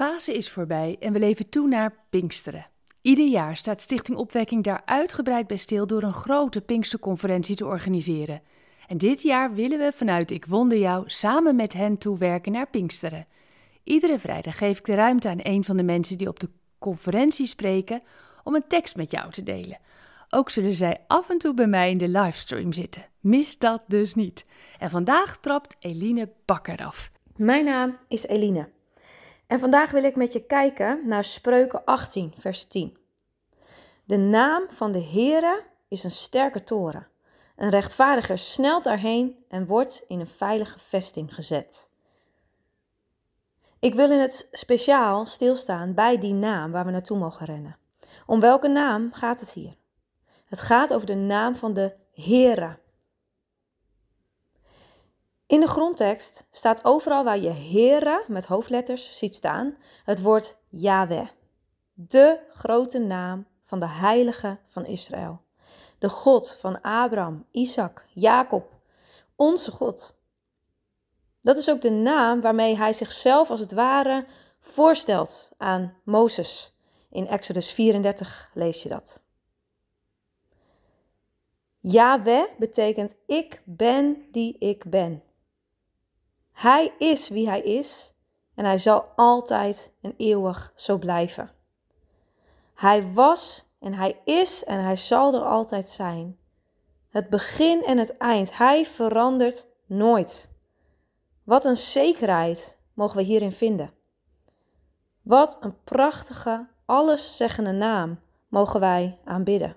Pasen is voorbij en we leven toe naar Pinksteren. Ieder jaar staat Stichting Opwekking daar uitgebreid bij stil door een grote Pinksterconferentie te organiseren. En dit jaar willen we vanuit Ik Wonder Jou samen met hen toewerken naar Pinksteren. Iedere vrijdag geef ik de ruimte aan een van de mensen die op de conferentie spreken om een tekst met jou te delen. Ook zullen zij af en toe bij mij in de livestream zitten. Mis dat dus niet. En vandaag trapt Eline Bakker af. Mijn naam is Eline. En vandaag wil ik met je kijken naar Spreuken 18, vers 10. De naam van de Heere is een sterke toren. Een rechtvaardiger snelt daarheen en wordt in een veilige vesting gezet. Ik wil in het speciaal stilstaan bij die naam waar we naartoe mogen rennen. Om welke naam gaat het hier? Het gaat over de naam van de Heere. In de grondtekst staat overal waar je Heere met hoofdletters ziet staan het woord Yahweh. De grote naam van de heilige van Israël. De God van Abraham, Isaac, Jacob. Onze God. Dat is ook de naam waarmee hij zichzelf als het ware voorstelt aan Mozes. In Exodus 34 lees je dat. Yahweh betekent ik ben die ik ben. Hij is wie hij is en hij zal altijd en eeuwig zo blijven. Hij was en hij is en hij zal er altijd zijn. Het begin en het eind. Hij verandert nooit. Wat een zekerheid mogen we hierin vinden. Wat een prachtige, alleszeggende naam mogen wij aanbidden.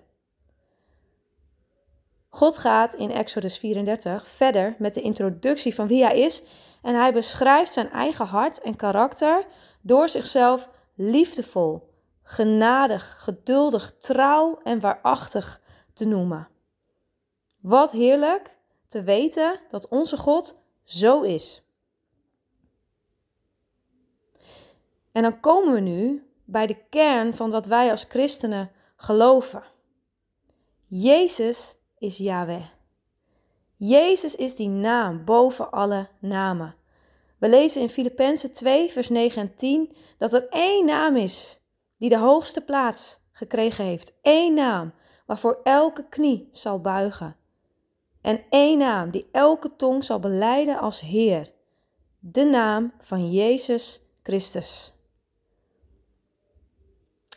God gaat in Exodus 34 verder met de introductie van wie hij is en hij beschrijft zijn eigen hart en karakter door zichzelf liefdevol, genadig, geduldig, trouw en waarachtig te noemen. Wat heerlijk te weten dat onze God zo is. En dan komen we nu bij de kern van wat wij als christenen geloven. Jezus is Yahweh. Jezus is die naam boven alle namen. We lezen in Filippenzen 2, vers 9 en 10 dat er één naam is die de hoogste plaats gekregen heeft. Eén naam waarvoor elke knie zal buigen. En één naam die elke tong zal beleiden als Heer. De naam van Jezus Christus.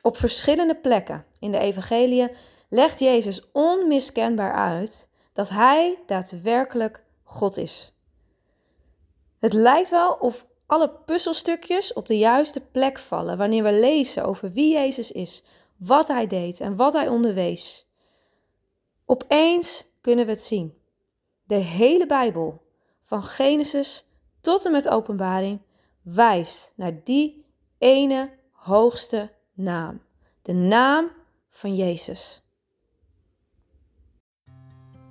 Op verschillende plekken in de Evangelie legt Jezus onmiskenbaar uit dat Hij daadwerkelijk God is. Het lijkt wel of alle puzzelstukjes op de juiste plek vallen wanneer we lezen over wie Jezus is, wat Hij deed en wat Hij onderwees. Opeens kunnen we het zien. De hele Bijbel, van Genesis tot en met Openbaring, wijst naar die ene hoogste naam. De naam van Jezus.